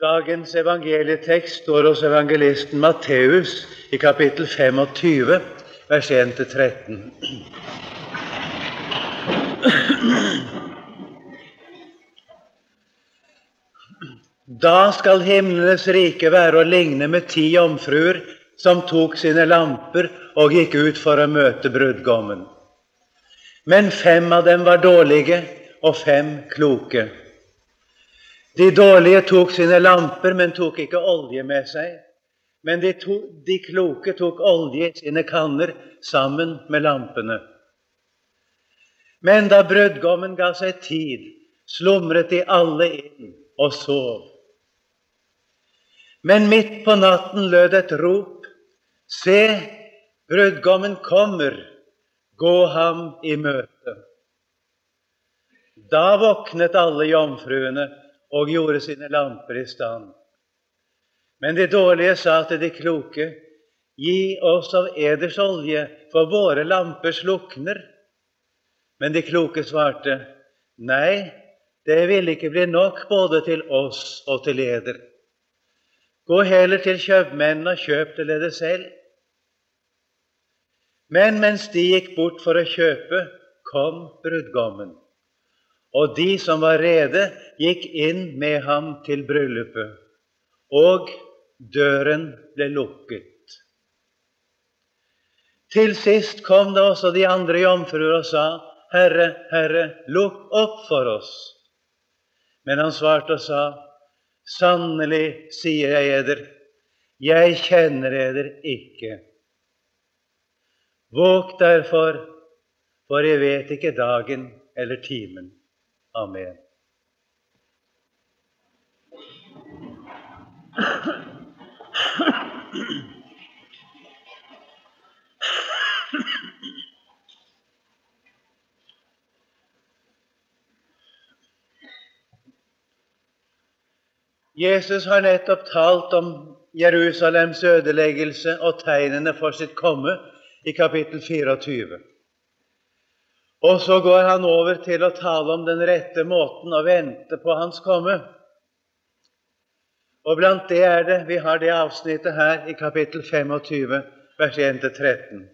Dagens evangelietekst står hos evangelisten Matteus i kapittel 25, vers 1-13. Da skal himlenes rike være å ligne med ti jomfruer som tok sine lamper og gikk ut for å møte brudgommen. Men fem av dem var dårlige og fem kloke. De dårlige tok sine lamper, men tok ikke olje med seg. Men de, to, de kloke tok olje i sine kanner sammen med lampene. Men da brødgommen ga seg tid, slumret de alle inn og sov. Men midt på natten lød et rop. Se, brudgommen kommer, gå ham i møte. Da våknet alle jomfruene og gjorde sine lamper i stand. Men de dårlige sa til de kloke, Gi oss av edersolje, for våre lamper slukner. Men de kloke svarte, Nei, det vil ikke bli nok både til oss og til eder. Gå heller til kjøpmennene og kjøp til dere selv. Men mens de gikk bort for å kjøpe, kom brudgommen. Og de som var rede, gikk inn med ham til bryllupet. Og døren ble lukket. Til sist kom det også de andre jomfruer og sa, Herre, Herre, lukk opp for oss. Men han svarte og sa, Sannelig sier jeg eder, jeg kjenner eder ikke. Våg derfor, for jeg vet ikke dagen eller timen. Amen. Jesus har nettopp talt om Jerusalems ødeleggelse og tegnene for sitt komme i kapittel 24. Og så går han over til å tale om den rette måten å vente på hans komme. Og blant det er det vi har det avsnittet her i kapittel 25, vers 1-13.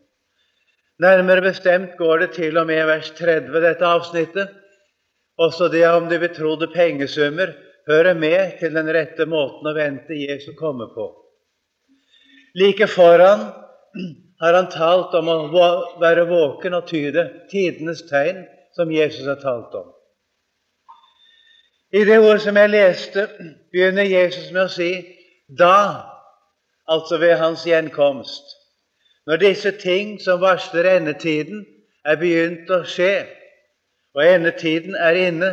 Nærmere bestemt går det til og med vers 30, dette avsnittet. Også det om de betrodde pengesummer hører med til den rette måten å vente Jesu komme på. Like foran har han talt om å være våken og tyde tidenes tegn, som Jesus har talt om. I det ordet som jeg leste, begynner Jesus med å si 'da', altså ved hans gjenkomst. Når disse ting som varsler endetiden, er begynt å skje, og endetiden er inne,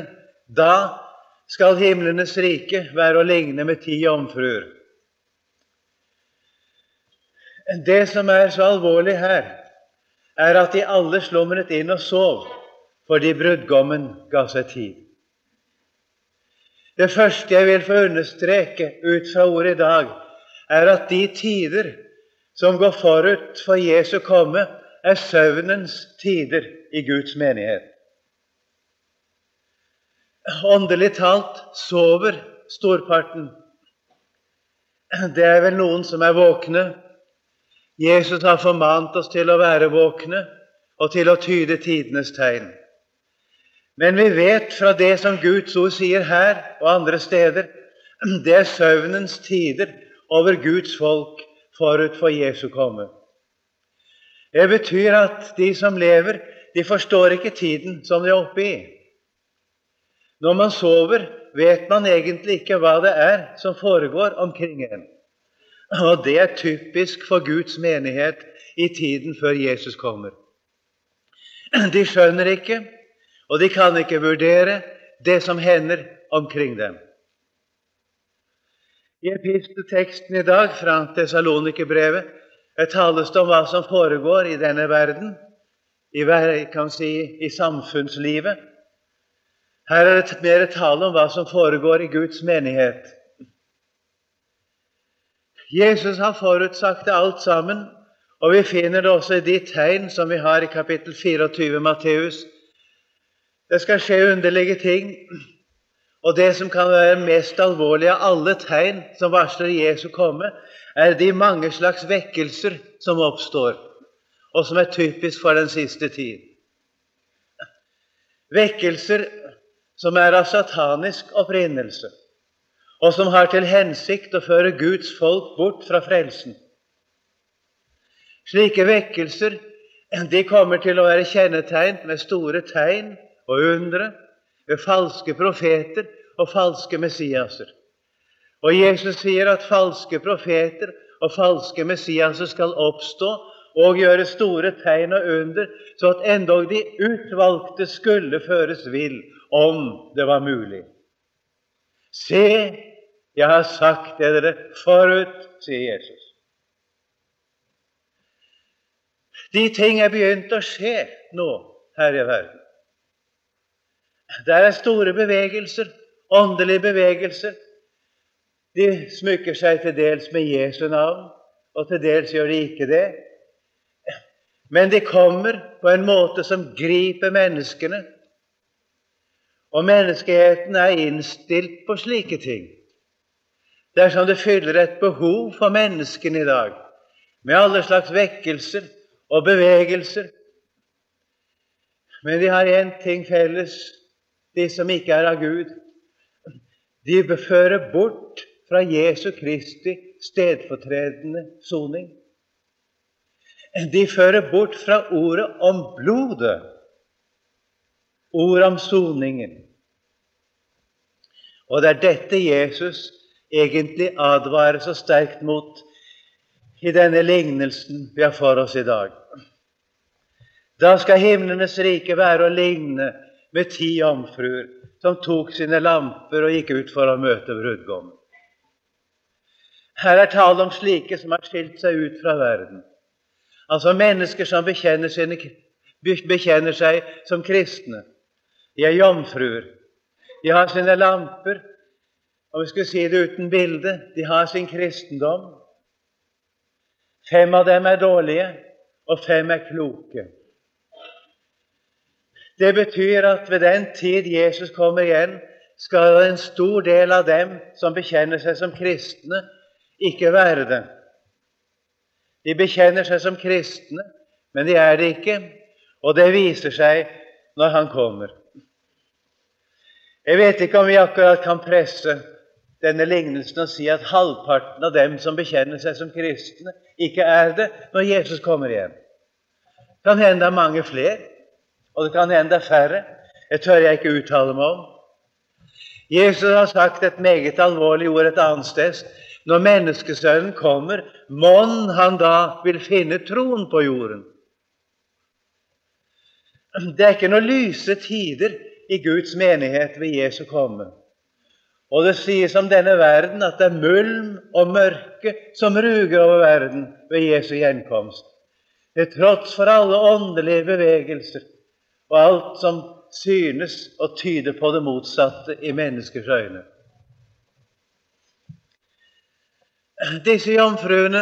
da skal himlenes rike være å ligne med ti jomfruer. Det som er så alvorlig her, er at de alle slumret inn og sov fordi brudgommen ga seg tid. Det første jeg vil få understreke ut fra ordet i dag, er at de tider som går forut for Jesu komme, er søvnens tider i Guds menighet åndelig talt sover storparten. Det er vel noen som er våkne. Jesus har formant oss til å være våkne og til å tyde tidenes tegn. Men vi vet fra det som Guds ord sier her og andre steder, det er søvnens tider over Guds folk forut for Jesu komme. Det betyr at de som lever, de forstår ikke tiden som de er oppe i. Når man sover, vet man egentlig ikke hva det er som foregår omkring en. Og det er typisk for Guds menighet i tiden før Jesus kommer. De skjønner ikke, og de kan ikke vurdere det som hender omkring dem. I epistelteksten i dag fra Tessalonikerbrevet tales det om hva som foregår i denne verden, i, kan si, i samfunnslivet. Her er det mer tale om hva som foregår i Guds menighet. Jesus har forutsagt det alt sammen, og vi finner det også i de tegn som vi har i kapittel 24 Matteus. Det skal skje underlige ting, Og det som kan være mest alvorlig av alle tegn som varsler Jesu komme, er de mange slags vekkelser som oppstår, og som er typisk for den siste tid. Vekkelser som er av satanisk opprinnelse, og som har til hensikt å føre Guds folk bort fra frelsen. Slike vekkelser de kommer til å være kjennetegn med store tegn og undre, ved falske profeter og falske Messiaser. Og Jesus sier at falske profeter og falske Messiaser skal oppstå og gjøre store tegn og under, så at endog de utvalgte skulle føres vill, om det var mulig. Se, jeg har sagt det dere forut, sier Jesus. De ting er begynt å skje nå her i verden. Der er store bevegelser, åndelige bevegelser. De smykker seg til dels med Jesu navn, og til dels gjør de ikke det. Men de kommer på en måte som griper menneskene. Og menneskeheten er innstilt på slike ting. Dersom det fyller et behov for menneskene i dag, med alle slags vekkelser og bevegelser. Men de har én ting felles de som ikke er av Gud. De fører bort fra Jesu Kristi stedfortredende soning. De fører bort fra ordet om blodet, ordet om soningen. Og det er dette Jesus egentlig advarer så sterkt mot i denne lignelsen vi har for oss i dag. Da skal himlenes rike være å ligne med ti jomfruer som tok sine lamper og gikk ut for å møte brudgommen. Her er tale om slike som har skilt seg ut fra verden. Altså mennesker som bekjenner, sine, bekjenner seg som kristne. De er jomfruer. De har sine lamper, og vi skulle si det uten bilde de har sin kristendom. Fem av dem er dårlige, og fem er kloke. Det betyr at ved den tid Jesus kommer igjen, skal en stor del av dem som bekjenner seg som kristne, ikke være det. De bekjenner seg som kristne, men de er det ikke, og det viser seg når Han kommer. Jeg vet ikke om vi akkurat kan presse denne lignelsen og si at halvparten av dem som bekjenner seg som kristne, ikke er det når Jesus kommer igjen. Det Kan hende det er mange flere. Og det kan hende det er færre. Det tør jeg ikke uttale meg om. Jesus har sagt et meget alvorlig ord et annet sted. Når Menneskesønnen kommer, mon han da vil finne troen på jorden? Det er ikke noen lyse tider i Guds menighet ved Jesu komme. Og det sies om denne verden at det er mulm og mørke som ruger over verden ved Jesu gjenkomst. Til tross for alle åndelige bevegelser og alt som synes å tyde på det motsatte i menneskers øyne. Disse jomfruene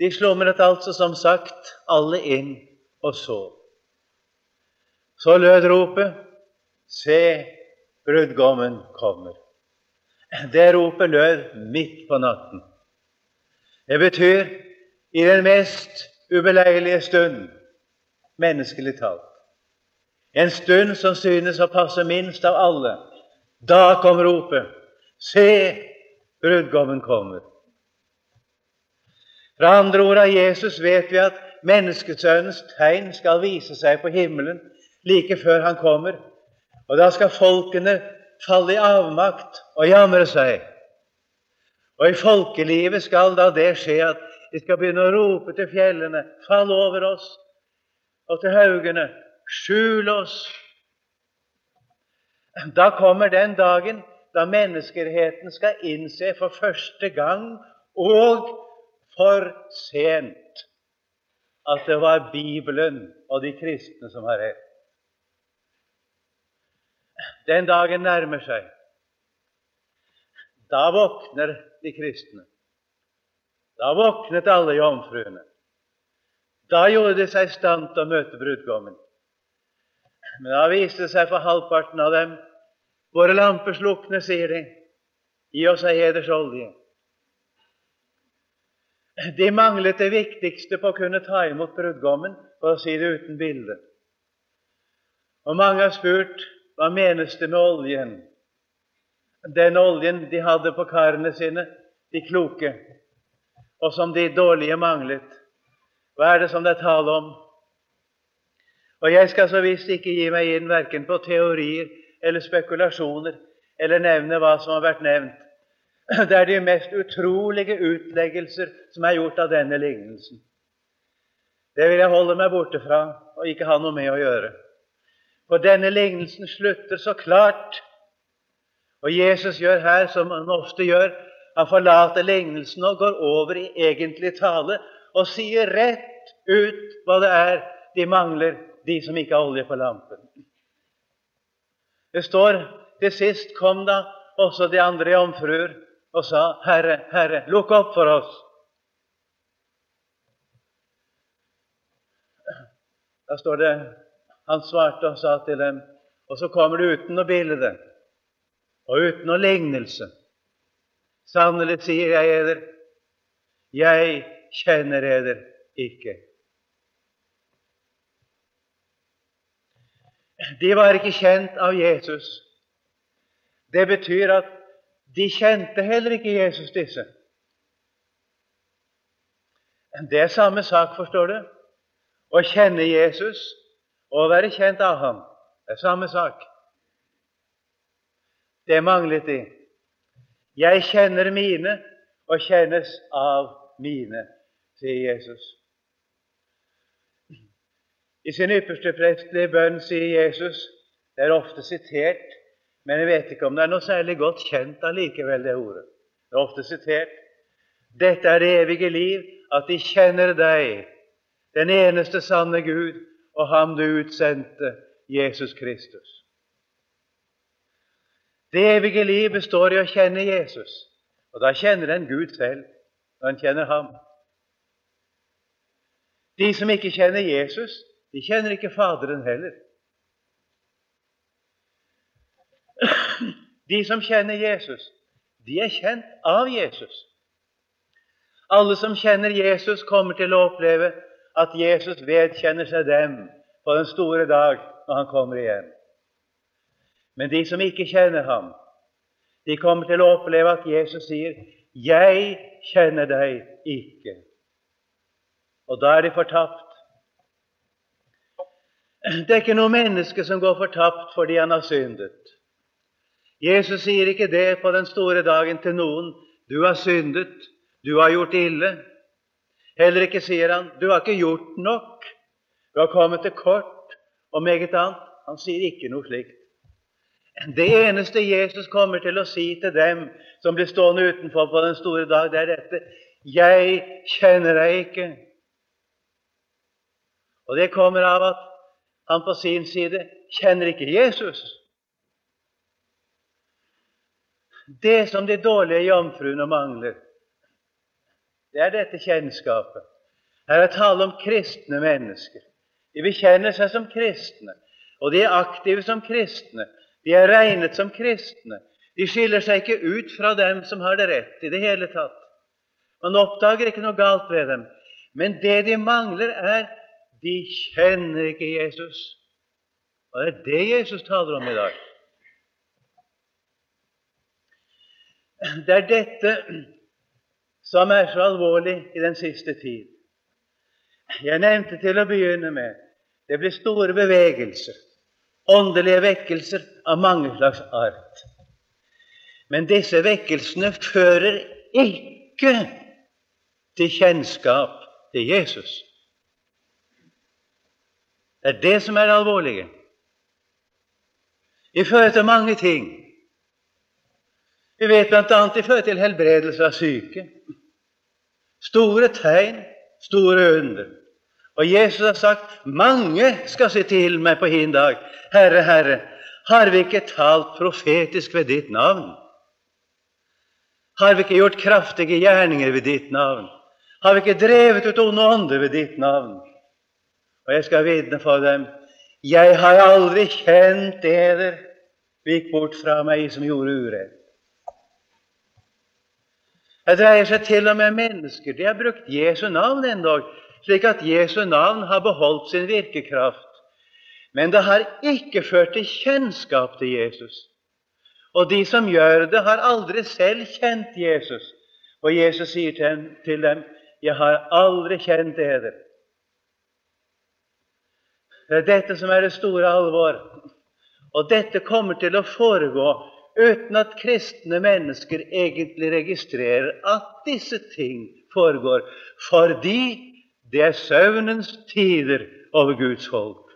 de slumret altså som sagt alle inn og så. Så lød ropet Se, brudgommen kommer. Det ropet lød midt på natten. Det betyr i den mest ubeleilige stund, menneskelig talt. En stund som synes å passe minst av alle. Da kom ropet Se, brudgommen kommer. Fra andre ord av Jesus vet vi at menneskesønnens tegn skal vise seg på himmelen like før han kommer. Og da skal folkene falle i avmakt og jamre seg. Og i folkelivet skal da det skje at de skal begynne å rope til fjellene, fall over oss, og til haugene, Skjul oss! Da kommer den dagen da menneskeheten skal innse for første gang og for sent at det var Bibelen og de kristne som har rett. Den dagen nærmer seg. Da våkner de kristne. Da våknet alle jomfruene. Da gjorde de seg i stand til å møte brudgommen. Men da viste det seg for halvparten av dem Våre lamper slukner, sier de. Gi oss ei hedersolje. De manglet det viktigste på å kunne ta imot brudgommen, for å si det uten bilde. Og mange har spurt hva menes det med oljen? Den oljen de hadde på karene sine, de kloke, og som de dårlige manglet. Hva er det som det er tale om? Og Jeg skal så visst ikke gi meg inn verken på teorier eller spekulasjoner eller nevne hva som har vært nevnt. Det er de mest utrolige utleggelser som er gjort av denne lignelsen. Det vil jeg holde meg borte fra og ikke ha noe med å gjøre. For denne lignelsen slutter så klart. Og Jesus gjør her som han ofte gjør. Han forlater lignelsen og går over i egentlig tale og sier rett ut hva det er de mangler, de som ikke har olje på lampen. Det står til sist kom da også de andre jomfruer og sa, Herre, Herre, lukk opp for oss. Da står det Han svarte og sa til dem, og så kommer det uten noe bilde og uten noe lignelse. Sannelig sier jeg eder, jeg kjenner eder ikke. De var ikke kjent av Jesus. Det betyr at de kjente heller ikke Jesus, disse. Det er samme sak, forstår du. Å kjenne Jesus og å være kjent av ham. Det er samme sak. Det manglet de. Jeg kjenner mine og kjennes av mine, sier Jesus. I sin ypperste prestelige bønn sier Jesus Det er ofte sitert, men jeg vet ikke om det er noe særlig godt kjent allikevel, det ordet. Det er ofte sitert. Dette er det evige liv, at de kjenner deg, den eneste sanne Gud, og ham du utsendte, Jesus Kristus. Det evige liv består i å kjenne Jesus, og da kjenner en Gud selv når en kjenner ham. De som ikke kjenner Jesus, de kjenner ikke Faderen heller. De som kjenner Jesus, de er kjent av Jesus. Alle som kjenner Jesus, kommer til å oppleve at Jesus vedkjenner seg dem på den store dag når han kommer igjen. Men de som ikke kjenner ham, de kommer til å oppleve at Jesus sier, 'Jeg kjenner deg ikke'. Og da er de fortapt. Det er ikke noe menneske som går fortapt fordi han har syndet. Jesus sier ikke det på den store dagen til noen. 'Du har syndet. Du har gjort ille.' Heller ikke sier han 'Du har ikke gjort nok. Du har kommet til kort.' og meget annet. Han sier ikke noe slikt. Det eneste Jesus kommer til å si til dem som blir stående utenfor på den store dag, det er dette 'Jeg kjenner deg ikke'. Og det kommer av at han på sin side kjenner ikke Jesus. Det som de dårlige jomfruene mangler, det er dette kjennskapet. Her er tale om kristne mennesker. De bekjenner seg som kristne, og de er aktive som kristne. De er regnet som kristne. De skiller seg ikke ut fra dem som har det rett i det hele tatt. Man oppdager ikke noe galt ved dem. Men det de mangler, er de kjenner ikke Jesus. Og det er det Jesus taler om i dag. Det er dette som er så alvorlig i den siste tid. Jeg nevnte til å begynne med det blir store bevegelser, åndelige vekkelser av mange slags art. Men disse vekkelsene fører ikke til kjennskap til Jesus. Det er det som er det alvorlige. De fører til mange ting. Vi vet bl.a. de fører til helbredelse av syke. Store tegn, store under. Og Jesus har sagt mange skal si til meg på hin dag, Herre, Herre, har vi ikke talt profetisk ved ditt navn? Har vi ikke gjort kraftige gjerninger ved ditt navn? Har vi ikke drevet ut onde ånder ved ditt navn? Og jeg skal vitne for dem jeg har aldri kjent eder. Vik bort fra meg som gjorde urett. Det dreier seg til og med mennesker. De har brukt Jesu navn endog, slik at Jesu navn har beholdt sin virkekraft. Men det har ikke ført til kjennskap til Jesus. Og de som gjør det, har aldri selv kjent Jesus. Og Jesus sier til dem, 'Jeg har aldri kjent dere'. Det er dette som er det store alvor. Og dette kommer til å foregå uten at kristne mennesker egentlig registrerer at disse ting foregår, fordi det er søvnens tider over Guds folk.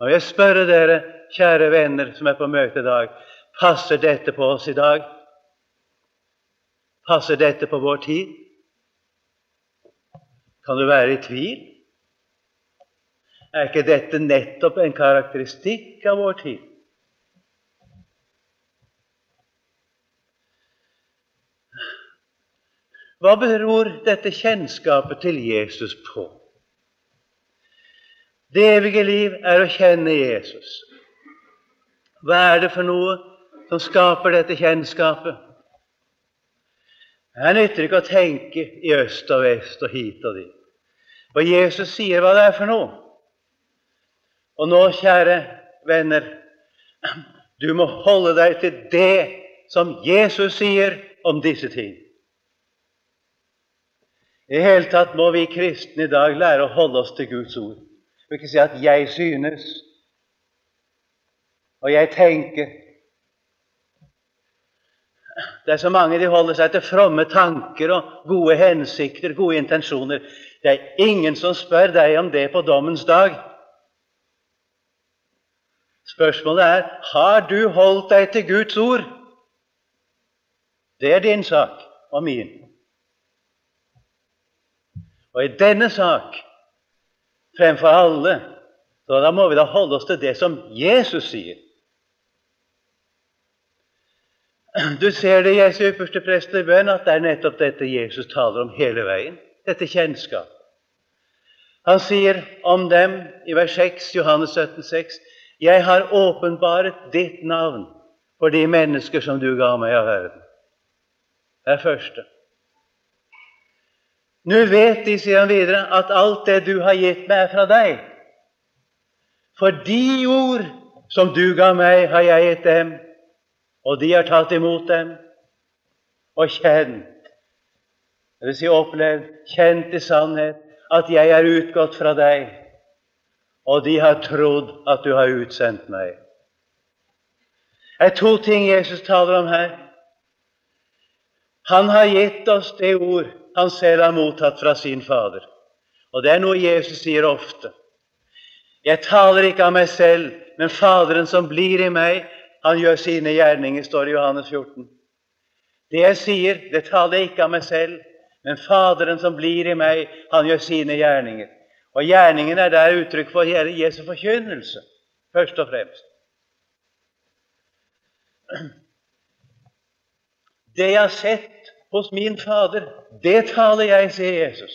Og jeg spør dere, kjære venner som er på møte i dag, passer dette på oss i dag? Passer dette på vår tid? Kan du være i tvil? Er ikke dette nettopp en karakteristikk av vår tid? Hva beror dette kjennskapet til Jesus på? Det evige liv er å kjenne Jesus. Hva er det for noe som skaper dette kjennskapet? Det nytter ikke å tenke i øst og vest og hit og dit. For Jesus sier hva det er for noe. Og nå, kjære venner, du må holde deg til det som Jesus sier om disse ting. I hele tatt må vi kristne i dag lære å holde oss til Guds ord. Vi ikke si at 'jeg synes', og 'jeg tenker'. Det er så mange de holder seg til fromme tanker og gode hensikter, gode intensjoner. Det er ingen som spør deg om det på dommens dag. Spørsmålet er har du holdt deg til Guds ord. Det er din sak og min. Og i denne sak fremfor alle, så da må vi da holde oss til det som Jesus sier. Du ser det i Jesu ypperste prest i bønn at det er nettopp dette Jesus taler om hele veien. Dette kjennskap. Han sier om dem i vers 6, Johannes 17, 6, jeg har åpenbaret ditt navn for de mennesker som du ga meg av verden. Det er første. Nå vet de, sier han videre, at alt det du har gitt meg, er fra deg. For de ord som du ga meg, har jeg gitt dem, og de har tatt imot dem og kjent, det vil si opplevd, kjent i sannhet, at jeg er utgått fra deg og de har trodd at du har utsendt meg. Det er to ting Jesus taler om her. Han har gitt oss det ord han selv har mottatt fra sin Fader. Og det er noe Jesus sier ofte. Jeg taler ikke av meg selv, men Faderen som blir i meg, han gjør sine gjerninger, står det i Johannes 14. Det jeg sier, det taler jeg ikke av meg selv, men Faderen som blir i meg, han gjør sine gjerninger. Og gjerningen er der uttrykk for Jesu forkynnelse, først og fremst. Det jeg har sett hos min Fader, det taler jeg, sier Jesus.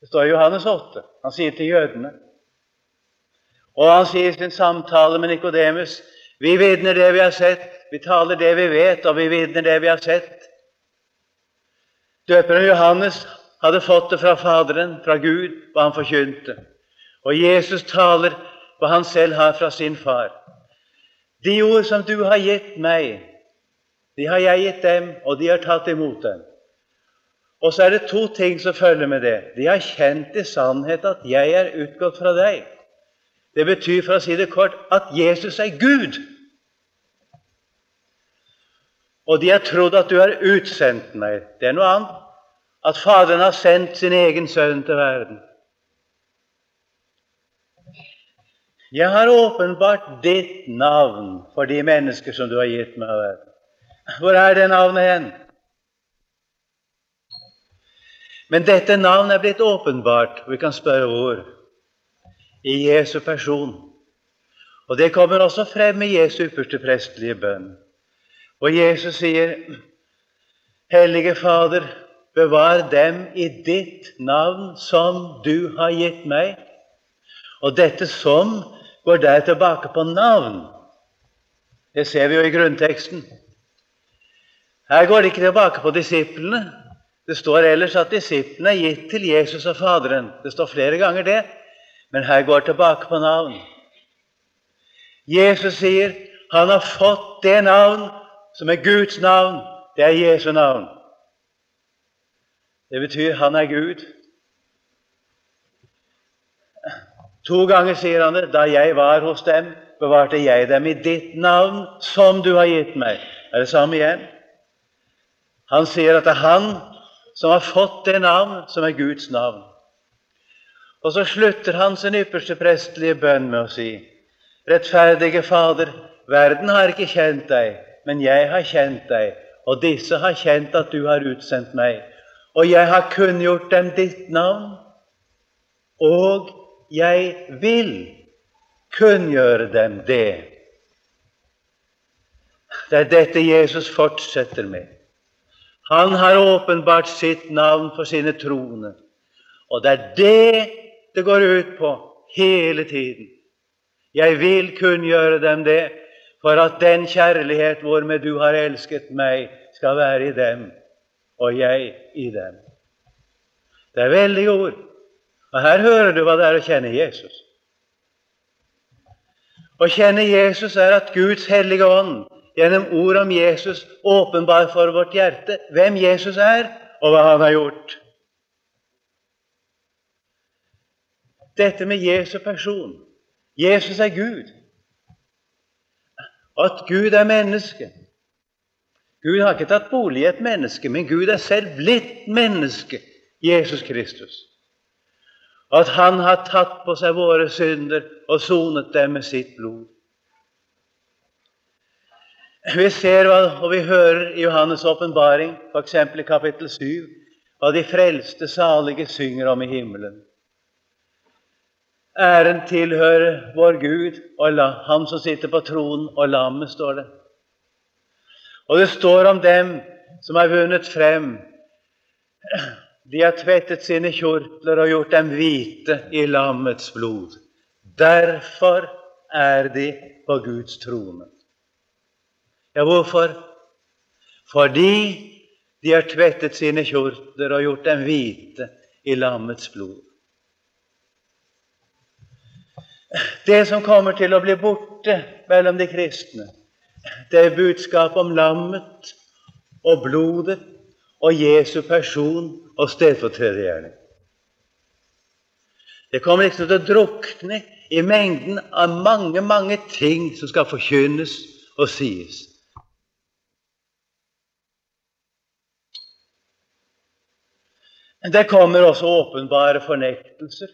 Det står i Johannes 8. Han sier til jødene. Og han sier i sin samtale med Nikodemus vi vitner det vi har sett, vi taler det vi vet, og vi vitner det vi har sett. Døperen Johannes hadde fått det fra Faderen, fra Gud, hva han forkynte. Og Jesus taler hva han selv har fra sin far. De ord som du har gitt meg, de har jeg gitt dem, og de har tatt imot dem. Og så er det to ting som følger med det. De har kjent i sannhet at jeg er utgått fra deg. Det betyr, for å si det kort, at Jesus er Gud. Og de har trodd at du har utsendt meg. Det er noe annet at Faderen har sendt sin egen sønn til verden. Jeg har åpenbart ditt navn for de mennesker som du har gitt meg av verden. Hvor er det navnet hen? Men dette navnet er blitt åpenbart, og vi kan spørre hvor. I Jesu person. Og det kommer også frem i Jesu ypperste prestelige bønn. Og Jesus sier, Hellige Fader, Bevar dem i ditt navn som du har gitt meg. Og dette 'som' går der tilbake på navn. Det ser vi jo i grunnteksten. Her går det ikke tilbake på disiplene. Det står ellers at disiplene er gitt til Jesus og Faderen. Det står flere ganger det, men her går det tilbake på navn. Jesus sier han har fått det navn som er Guds navn. Det er Jesu navn. Det betyr han er Gud. To ganger sier han det. Da jeg var hos dem, bevarte jeg dem i ditt navn, som du har gitt meg. Det er det samme igjen. Han sier at det er han som har fått det navn som er Guds navn. Og så slutter han sin ypperste prestelige bønn med å si Rettferdige Fader, verden har ikke kjent deg, men jeg har kjent deg, og disse har kjent at du har utsendt meg. Og jeg har kunngjort dem ditt navn, og jeg vil kunngjøre dem det. Det er dette Jesus fortsetter med. Han har åpenbart sitt navn for sine troende. Og det er det det går ut på hele tiden. Jeg vil kunngjøre dem det, for at den kjærlighet hvormed du har elsket meg, skal være i dem, og jeg i dem. Det er veldige ord. Og Her hører du hva det er å kjenne Jesus. Å kjenne Jesus er at Guds hellige ånd gjennom ord om Jesus åpenbar for vårt hjerte hvem Jesus er, og hva han har gjort. Dette med Jesu person Jesus er Gud. At Gud er menneske. Gud har ikke tatt bolig i et menneske, men Gud er selv blitt menneske, Jesus Kristus at Han har tatt på seg våre synder og sonet dem med sitt blod. Vi ser og vi hører i Johannes' åpenbaring, f.eks. i kapittel 7, hva de frelste salige synger om i himmelen. Æren tilhører vår Gud og Ham som sitter på tronen, og lammet, står det. Og det står om dem som har vunnet frem de har tvettet sine kjortler og gjort dem hvite i lammets blod. Derfor er de på Guds trone. Ja, hvorfor? Fordi de har tvettet sine kjortler og gjort dem hvite i lammets blod. Det som kommer til å bli borte mellom de kristne, det er budskapet om lammet og blodet og Jesu person og stedfortredergjerning. Det kommer liksom til å drukne i mengden av mange, mange ting som skal forkynnes og sies. Det kommer også åpenbare fornektelser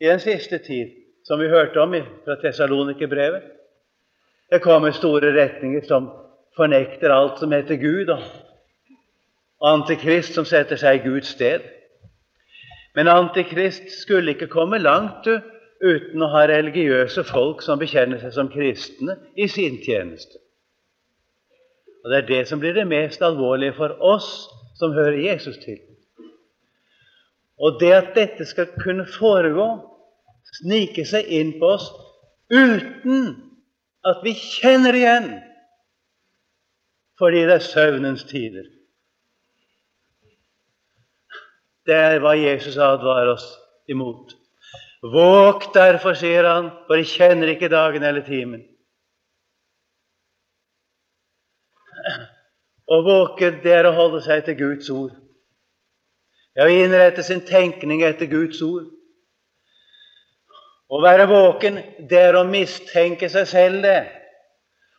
i den siste tid, som vi hørte om fra Tessalonikerbrevet. Det kommer store retninger som fornekter alt som heter Gud, og Antikrist som setter seg i Guds sted. Men Antikrist skulle ikke komme langt uten å ha religiøse folk som bekjenner seg som kristne, i sin tjeneste. Og Det er det som blir det mest alvorlige for oss som hører Jesus til. Og det at dette skal kunne foregå, snike seg inn på oss uten at vi kjenner igjen, fordi det er søvnens tider. Det er hva Jesus advarer oss imot. Våg derfor, sier han, for jeg kjenner ikke dagen eller timen. Å våke, det er å holde seg til Guds ord. Det er å innrette sin tenkning etter Guds ord. Å være våken, det er å mistenke seg selv, det.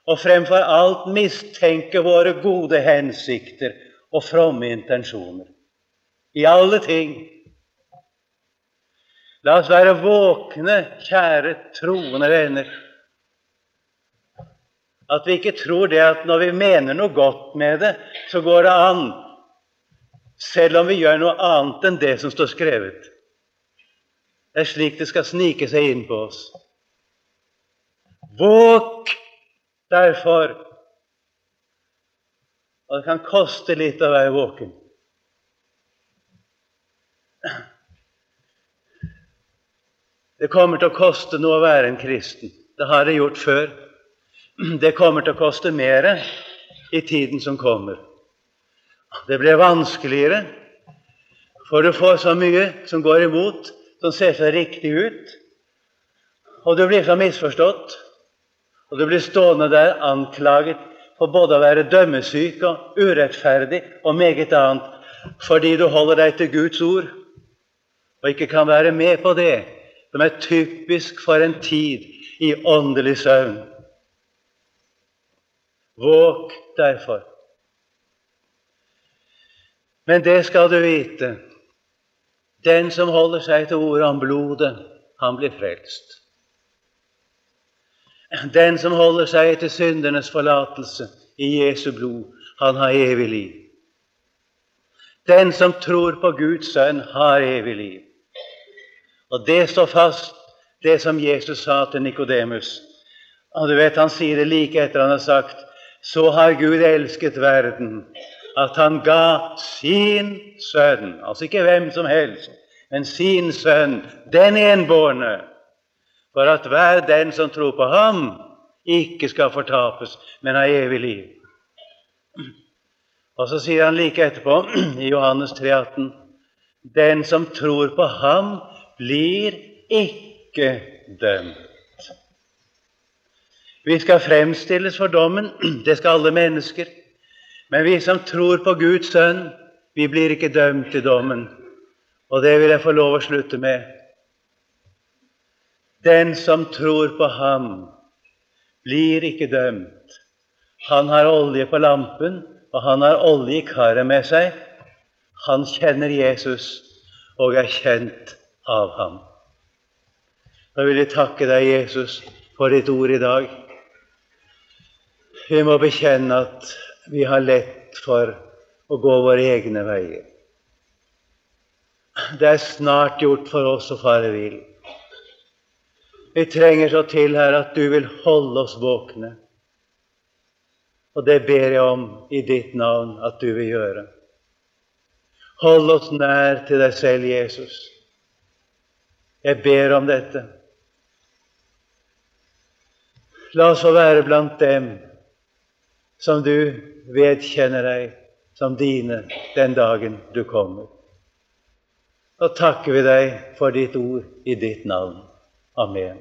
Og fremfor alt mistenke våre gode hensikter og fromme intensjoner i alle ting. La oss være våkne, kjære troende venner, at vi ikke tror det at når vi mener noe godt med det, så går det an, selv om vi gjør noe annet enn det som står skrevet. Det er slik det skal snike seg inn på oss. Våk derfor. Og det kan koste litt å være våken. Det kommer til å koste noe å være en kristen. Det har det gjort før. det kommer til å koste mer i tiden som kommer. Det blir vanskeligere, for du får så mye som går imot, som ser så riktig ut. Og du blir så misforstått, og du blir stående der anklaget for både å være dømmesyk og urettferdig og meget annet, fordi du holder deg til Guds ord og ikke kan være med på det som er typisk for en tid i åndelig søvn. Våk derfor. Men det skal du vite. Den som holder seg til ordet om blodet, han blir frelst. Den som holder seg til syndernes forlatelse i Jesu blod, han har evig liv. Den som tror på Guds sønn, har evig liv. Og det står fast, det som Jesus sa til Nikodemus. Og du vet, Han sier det like etter han har sagt så har Gud elsket verden, at han ga sin sønn, altså ikke hvem som helst, men sin sønn, den enbårne, for at hver den som tror på ham, ikke skal fortapes, men ha evig liv. Og så sier han like etterpå, i Johannes 3, 18, den som tror på ham, blir ikke dømt. Vi skal fremstilles for dommen. Det skal alle mennesker. Men vi som tror på Guds sønn, vi blir ikke dømt i dommen. Og det vil jeg få lov å slutte med. Den som tror på ham, blir ikke dømt. Han har olje på lampen, og han har olje i karet med seg. Han kjenner Jesus og er kjent av ham. Da vil jeg takke deg, Jesus, for ditt ord i dag. Vi må bekjenne at vi har lett for å gå våre egne veier. Det er snart gjort for oss å fare vill. Vi trenger så til, her at du vil holde oss våkne. Og det ber jeg om i ditt navn at du vil gjøre. Hold oss nær til deg selv, Jesus. Jeg ber om dette. La oss få være blant dem som du vedkjenner deg som dine den dagen du kommer. Da takker vi deg for ditt ord i ditt navn. Amen.